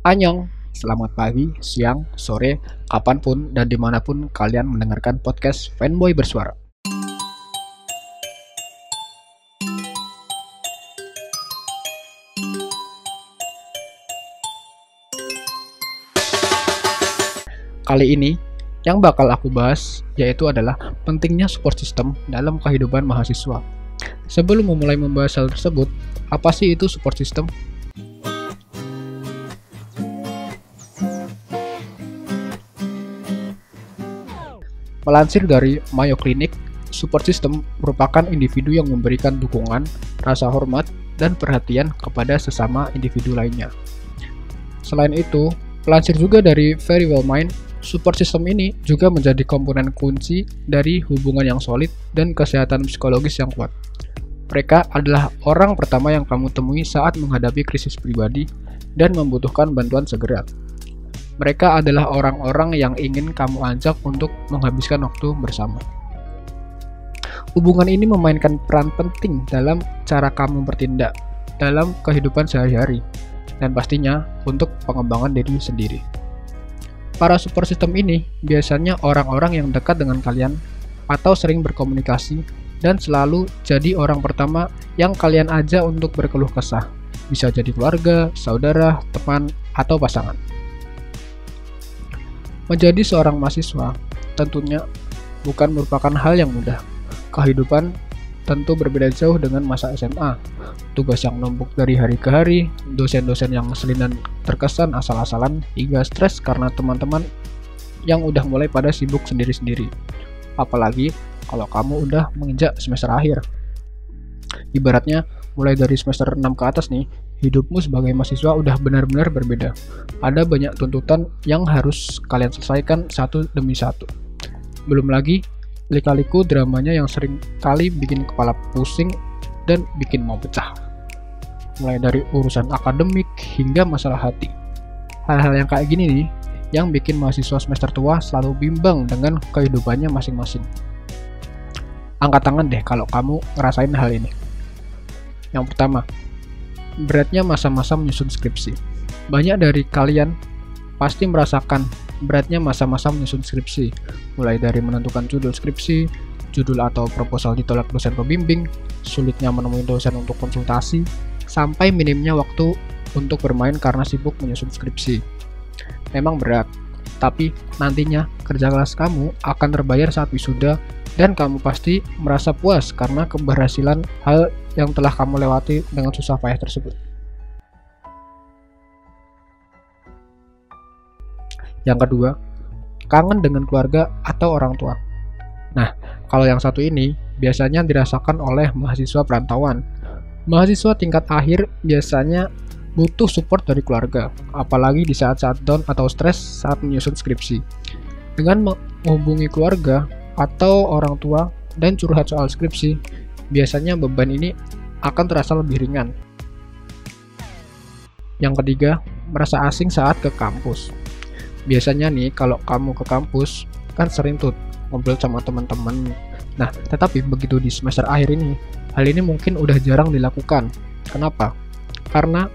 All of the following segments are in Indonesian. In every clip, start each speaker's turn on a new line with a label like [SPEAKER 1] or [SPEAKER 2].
[SPEAKER 1] Anyong, selamat pagi, siang, sore, kapan pun dan di mana pun kalian mendengarkan podcast Fanboy Bersuara. Kali ini, yang bakal aku bahas yaitu adalah pentingnya support system dalam kehidupan mahasiswa. Sebelum memulai membahas hal tersebut, apa sih itu support system? Melansir dari Mayo Clinic, support system merupakan individu yang memberikan dukungan, rasa hormat, dan perhatian kepada sesama individu lainnya. Selain itu, melansir juga dari Very Well Mind, support system ini juga menjadi komponen kunci dari hubungan yang solid dan kesehatan psikologis yang kuat. Mereka adalah orang pertama yang kamu temui saat menghadapi krisis pribadi dan membutuhkan bantuan segera. Mereka adalah orang-orang yang ingin kamu ajak untuk menghabiskan waktu bersama. Hubungan ini memainkan peran penting dalam cara kamu bertindak dalam kehidupan sehari-hari, dan pastinya untuk pengembangan diri sendiri. Para support system ini biasanya orang-orang yang dekat dengan kalian atau sering berkomunikasi dan selalu jadi orang pertama yang kalian ajak untuk berkeluh kesah. Bisa jadi keluarga, saudara, teman, atau pasangan. Menjadi seorang mahasiswa tentunya bukan merupakan hal yang mudah. Kehidupan tentu berbeda jauh dengan masa SMA. Tugas yang numpuk dari hari ke hari, dosen-dosen yang ngeselin terkesan asal-asalan, hingga stres karena teman-teman yang udah mulai pada sibuk sendiri-sendiri. Apalagi kalau kamu udah menginjak semester akhir. Ibaratnya, mulai dari semester 6 ke atas nih, hidupmu sebagai mahasiswa udah benar-benar berbeda. Ada banyak tuntutan yang harus kalian selesaikan satu demi satu. Belum lagi, lika-liku dramanya yang sering kali bikin kepala pusing dan bikin mau pecah. Mulai dari urusan akademik hingga masalah hati. Hal-hal yang kayak gini nih, yang bikin mahasiswa semester tua selalu bimbang dengan kehidupannya masing-masing. Angkat tangan deh kalau kamu ngerasain hal ini. Yang pertama, beratnya masa-masa menyusun skripsi. Banyak dari kalian pasti merasakan beratnya masa-masa menyusun skripsi, mulai dari menentukan judul skripsi, judul atau proposal ditolak dosen pembimbing, sulitnya menemui dosen untuk konsultasi, sampai minimnya waktu untuk bermain karena sibuk menyusun skripsi. Memang berat, tapi nantinya kerja keras kamu akan terbayar saat wisuda dan kamu pasti merasa puas karena keberhasilan hal yang telah kamu lewati dengan susah payah tersebut. Yang kedua, kangen dengan keluarga atau orang tua. Nah, kalau yang satu ini biasanya dirasakan oleh mahasiswa perantauan. Mahasiswa tingkat akhir biasanya butuh support dari keluarga, apalagi di saat-saat down atau stres saat menyusun skripsi. Dengan menghubungi keluarga atau orang tua dan curhat soal skripsi, biasanya beban ini akan terasa lebih ringan. Yang ketiga, merasa asing saat ke kampus. Biasanya nih, kalau kamu ke kampus, kan sering tuh ngobrol sama teman-teman. Nah, tetapi begitu di semester akhir ini, hal ini mungkin udah jarang dilakukan. Kenapa? Karena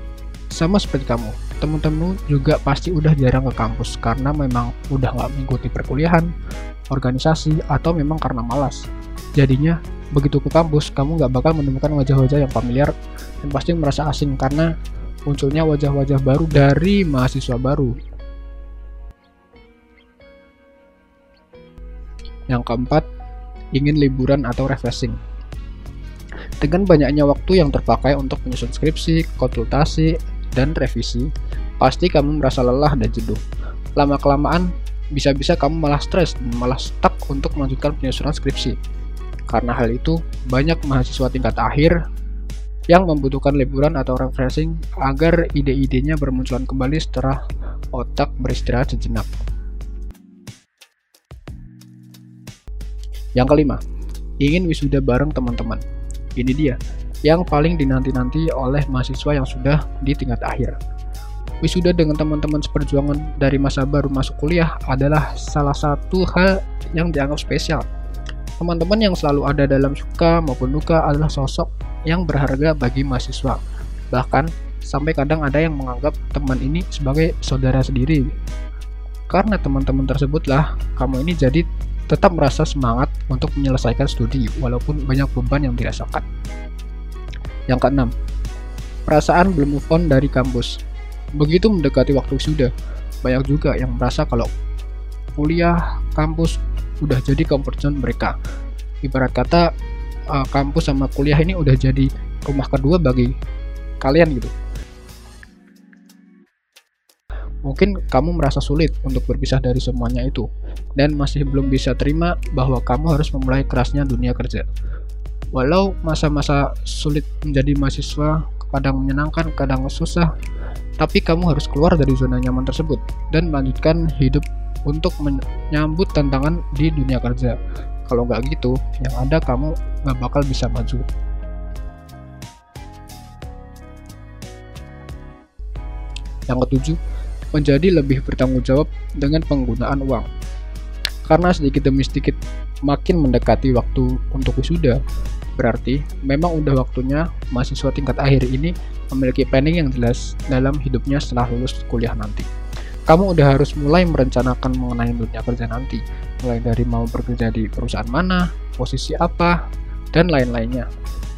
[SPEAKER 1] sama seperti kamu, teman-teman juga pasti udah jarang ke kampus karena memang udah nggak mengikuti perkuliahan, organisasi, atau memang karena malas. Jadinya begitu ke kampus, kamu nggak bakal menemukan wajah-wajah yang familiar dan pasti merasa asing karena munculnya wajah-wajah baru dari mahasiswa baru. Yang keempat, ingin liburan atau refreshing. Dengan banyaknya waktu yang terpakai untuk menyusun skripsi, konsultasi, dan revisi, pasti kamu merasa lelah dan jenuh. Lama-kelamaan, bisa-bisa kamu malah stres malah stuck untuk melanjutkan penyusunan skripsi. Karena hal itu, banyak mahasiswa tingkat akhir yang membutuhkan liburan atau refreshing agar ide-idenya bermunculan kembali setelah otak beristirahat sejenak. Yang kelima, ingin wisuda bareng teman-teman. Ini dia, yang paling dinanti-nanti oleh mahasiswa yang sudah di tingkat akhir. Wisuda dengan teman-teman seperjuangan dari masa baru masuk kuliah adalah salah satu hal yang dianggap spesial Teman-teman yang selalu ada dalam suka maupun duka adalah sosok yang berharga bagi mahasiswa. Bahkan, sampai kadang ada yang menganggap teman ini sebagai saudara sendiri. Karena teman-teman tersebutlah kamu ini jadi tetap merasa semangat untuk menyelesaikan studi walaupun banyak beban yang dirasakan. Yang keenam, perasaan belum move on dari kampus. Begitu mendekati waktu sudah, banyak juga yang merasa kalau kuliah kampus udah jadi comfort zone mereka. Ibarat kata uh, kampus sama kuliah ini udah jadi rumah kedua bagi kalian gitu. Mungkin kamu merasa sulit untuk berpisah dari semuanya itu dan masih belum bisa terima bahwa kamu harus memulai kerasnya dunia kerja. Walau masa-masa sulit menjadi mahasiswa kadang menyenangkan, kadang susah, tapi kamu harus keluar dari zona nyaman tersebut dan melanjutkan hidup untuk menyambut tantangan di dunia kerja. Kalau nggak gitu, yang ada kamu nggak bakal bisa maju. Yang ketujuh, menjadi lebih bertanggung jawab dengan penggunaan uang. Karena sedikit demi sedikit makin mendekati waktu untuk wisuda, berarti memang udah waktunya mahasiswa tingkat akhir ini memiliki planning yang jelas dalam hidupnya setelah lulus kuliah nanti. Kamu udah harus mulai merencanakan mengenai dunia kerja nanti, mulai dari mau bekerja di perusahaan mana, posisi apa, dan lain-lainnya.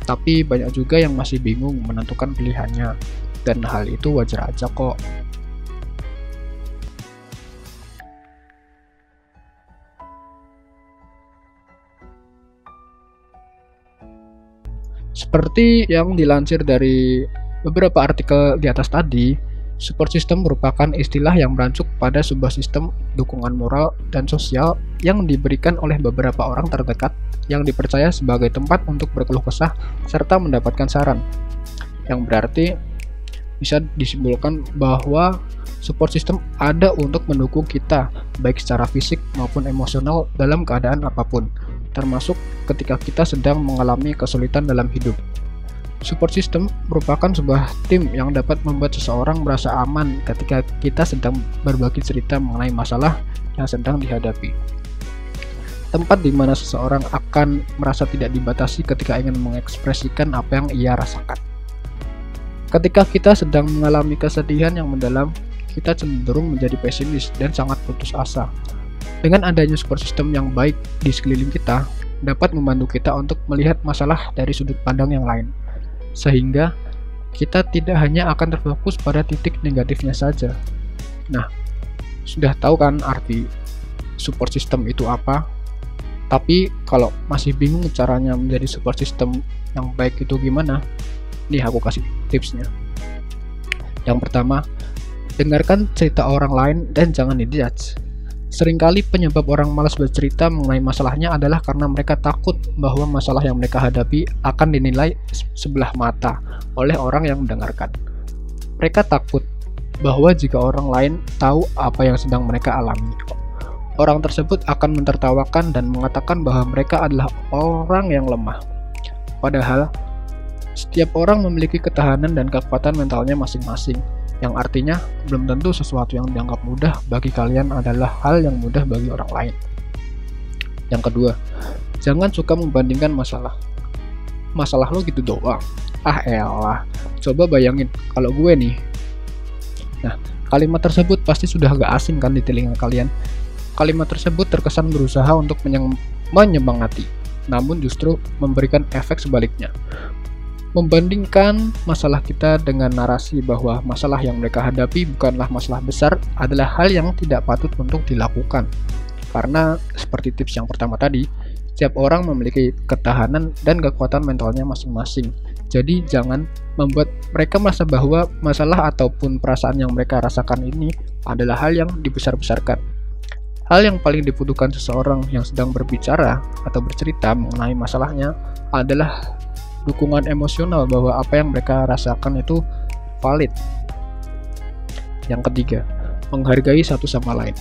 [SPEAKER 1] Tapi banyak juga yang masih bingung menentukan pilihannya, dan hal itu wajar aja kok. Seperti yang dilansir dari beberapa artikel di atas tadi, support system merupakan istilah yang meranjuk pada sebuah sistem dukungan moral dan sosial yang diberikan oleh beberapa orang terdekat yang dipercaya sebagai tempat untuk berkeluh kesah serta mendapatkan saran. Yang berarti bisa disimpulkan bahwa support system ada untuk mendukung kita baik secara fisik maupun emosional dalam keadaan apa pun termasuk ketika kita sedang mengalami kesulitan dalam hidup. Support system merupakan sebuah tim yang dapat membuat seseorang merasa aman ketika kita sedang berbagi cerita mengenai masalah yang sedang dihadapi. Tempat di mana seseorang akan merasa tidak dibatasi ketika ingin mengekspresikan apa yang ia rasakan. Ketika kita sedang mengalami kesedihan yang mendalam, kita cenderung menjadi pesimis dan sangat putus asa dengan adanya support system yang baik di sekeliling kita, dapat membantu kita untuk melihat masalah dari sudut pandang yang lain. Sehingga kita tidak hanya akan terfokus pada titik negatifnya saja. Nah, sudah tahu kan arti support system itu apa? Tapi kalau masih bingung caranya menjadi support system yang baik itu gimana? Nih aku kasih tipsnya. Yang pertama, dengarkan cerita orang lain dan jangan dijudge. Seringkali penyebab orang malas bercerita mengenai masalahnya adalah karena mereka takut bahwa masalah yang mereka hadapi akan dinilai sebelah mata oleh orang yang mendengarkan. Mereka takut bahwa jika orang lain tahu apa yang sedang mereka alami, orang tersebut akan mentertawakan dan mengatakan bahwa mereka adalah orang yang lemah. Padahal, setiap orang memiliki ketahanan dan kekuatan mentalnya masing-masing yang artinya belum tentu sesuatu yang dianggap mudah bagi kalian adalah hal yang mudah bagi orang lain. Yang kedua, jangan suka membandingkan masalah. Masalah lo gitu doang. Ah elah, coba bayangin kalau gue nih. Nah, kalimat tersebut pasti sudah agak asing kan di telinga kalian. Kalimat tersebut terkesan berusaha untuk menyemangati, namun justru memberikan efek sebaliknya membandingkan masalah kita dengan narasi bahwa masalah yang mereka hadapi bukanlah masalah besar adalah hal yang tidak patut untuk dilakukan. Karena seperti tips yang pertama tadi, setiap orang memiliki ketahanan dan kekuatan mentalnya masing-masing. Jadi jangan membuat mereka merasa bahwa masalah ataupun perasaan yang mereka rasakan ini adalah hal yang dibesar-besarkan. Hal yang paling dibutuhkan seseorang yang sedang berbicara atau bercerita mengenai masalahnya adalah dukungan emosional bahwa apa yang mereka rasakan itu valid. Yang ketiga, menghargai satu sama lain.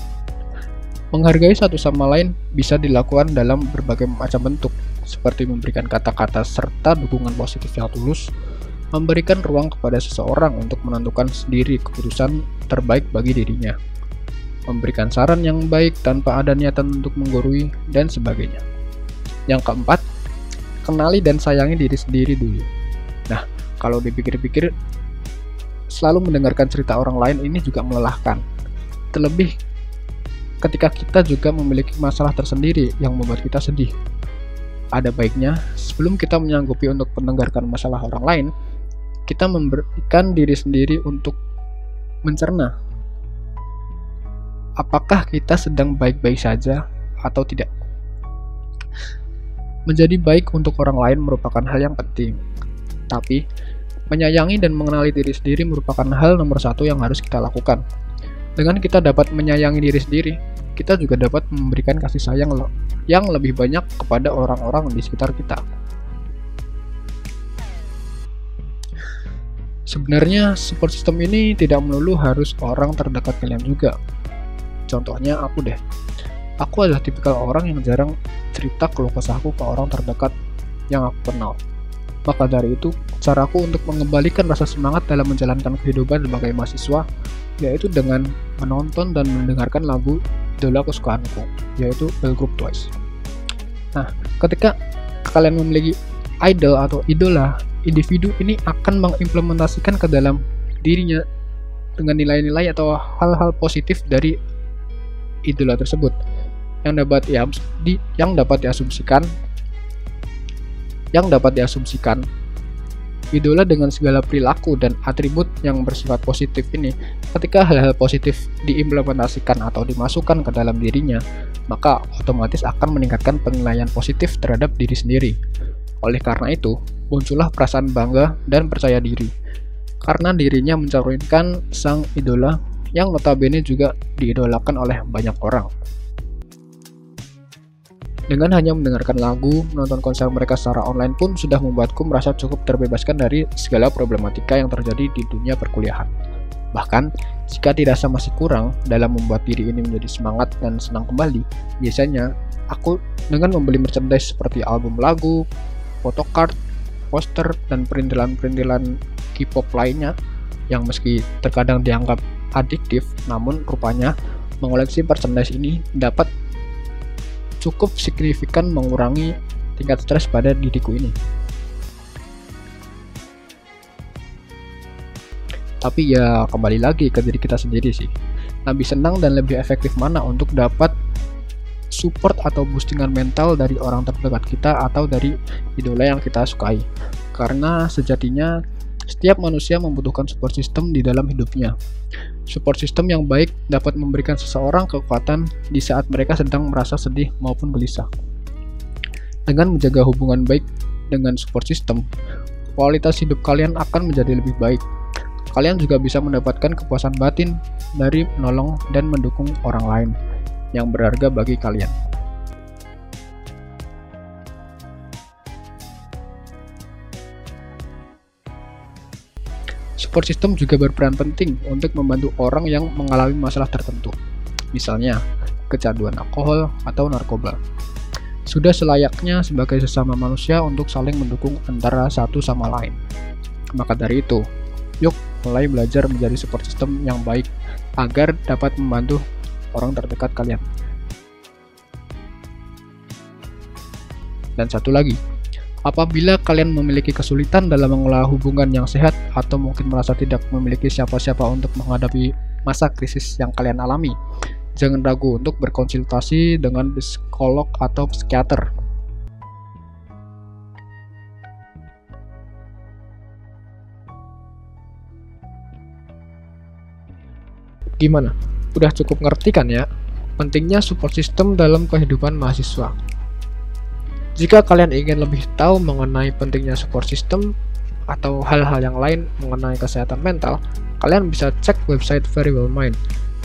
[SPEAKER 1] Menghargai satu sama lain bisa dilakukan dalam berbagai macam bentuk, seperti memberikan kata-kata serta dukungan positif yang tulus, memberikan ruang kepada seseorang untuk menentukan sendiri keputusan terbaik bagi dirinya, memberikan saran yang baik tanpa ada niatan untuk menggurui, dan sebagainya. Yang keempat, kenali dan sayangi diri sendiri dulu. Nah, kalau dipikir-pikir, selalu mendengarkan cerita orang lain ini juga melelahkan. Terlebih ketika kita juga memiliki masalah tersendiri yang membuat kita sedih. Ada baiknya, sebelum kita menyanggupi untuk mendengarkan masalah orang lain, kita memberikan diri sendiri untuk mencerna apakah kita sedang baik-baik saja atau tidak. Menjadi baik untuk orang lain merupakan hal yang penting, tapi menyayangi dan mengenali diri sendiri merupakan hal nomor satu yang harus kita lakukan. Dengan kita dapat menyayangi diri sendiri, kita juga dapat memberikan kasih sayang yang lebih banyak kepada orang-orang di sekitar kita. Sebenarnya support system ini tidak melulu harus orang terdekat kalian juga. Contohnya aku deh. Aku adalah tipikal orang yang jarang cerita keluh kesahku ke orang terdekat yang aku kenal. Maka dari itu, caraku untuk mengembalikan rasa semangat dalam menjalankan kehidupan sebagai mahasiswa yaitu dengan menonton dan mendengarkan lagu idola kesukaanku, yaitu Girl Group Twice. Nah, ketika kalian memiliki idol atau idola, individu ini akan mengimplementasikan ke dalam dirinya dengan nilai-nilai atau hal-hal positif dari idola tersebut yang dapat ya di yang dapat diasumsikan yang dapat diasumsikan idola dengan segala perilaku dan atribut yang bersifat positif ini. Ketika hal-hal positif diimplementasikan atau dimasukkan ke dalam dirinya maka otomatis akan meningkatkan penilaian positif terhadap diri sendiri. Oleh karena itu muncullah perasaan bangga dan percaya diri. Karena dirinya mencerminkan sang idola yang notabene juga diidolakan oleh banyak orang. Dengan hanya mendengarkan lagu, menonton konser mereka secara online pun sudah membuatku merasa cukup terbebaskan dari segala problematika yang terjadi di dunia perkuliahan. Bahkan, jika dirasa masih kurang dalam membuat diri ini menjadi semangat dan senang kembali, biasanya aku dengan membeli merchandise seperti album lagu, photocard, poster, dan perintilan-perintilan K-pop lainnya yang meski terkadang dianggap adiktif, namun rupanya mengoleksi merchandise ini dapat cukup signifikan mengurangi tingkat stres pada diriku ini. Tapi ya kembali lagi ke diri kita sendiri sih. Lebih senang dan lebih efektif mana untuk dapat support atau boostingan mental dari orang terdekat kita atau dari idola yang kita sukai. Karena sejatinya setiap manusia membutuhkan support system di dalam hidupnya. Support system yang baik dapat memberikan seseorang kekuatan di saat mereka sedang merasa sedih maupun gelisah. Dengan menjaga hubungan baik dengan support system, kualitas hidup kalian akan menjadi lebih baik. Kalian juga bisa mendapatkan kepuasan batin dari menolong dan mendukung orang lain yang berharga bagi kalian. Support system juga berperan penting untuk membantu orang yang mengalami masalah tertentu, misalnya kecanduan alkohol atau narkoba. Sudah selayaknya sebagai sesama manusia untuk saling mendukung antara satu sama lain. Maka dari itu, yuk mulai belajar menjadi support system yang baik agar dapat membantu orang terdekat kalian. Dan satu lagi, Apabila kalian memiliki kesulitan dalam mengelola hubungan yang sehat atau mungkin merasa tidak memiliki siapa-siapa untuk menghadapi masa krisis yang kalian alami, jangan ragu untuk berkonsultasi dengan psikolog atau psikiater. Gimana? Udah cukup ngerti kan ya? Pentingnya support system dalam kehidupan mahasiswa. Jika kalian ingin lebih tahu mengenai pentingnya support system atau hal-hal yang lain mengenai kesehatan mental, kalian bisa cek website Very Well Mind.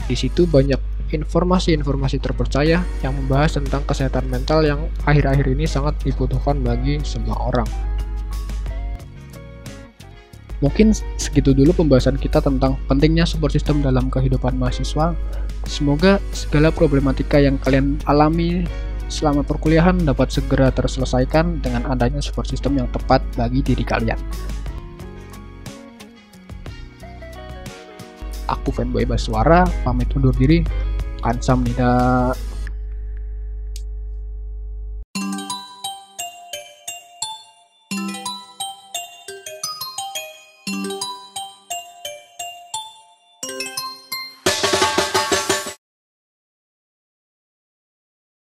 [SPEAKER 1] Di situ banyak informasi-informasi terpercaya yang membahas tentang kesehatan mental yang akhir-akhir ini sangat dibutuhkan bagi semua orang. Mungkin segitu dulu pembahasan kita tentang pentingnya support system dalam kehidupan mahasiswa. Semoga segala problematika yang kalian alami selama perkuliahan dapat segera terselesaikan dengan adanya support system yang tepat bagi diri kalian. Aku fanboy Baswara, pamit undur diri. Kansam Nida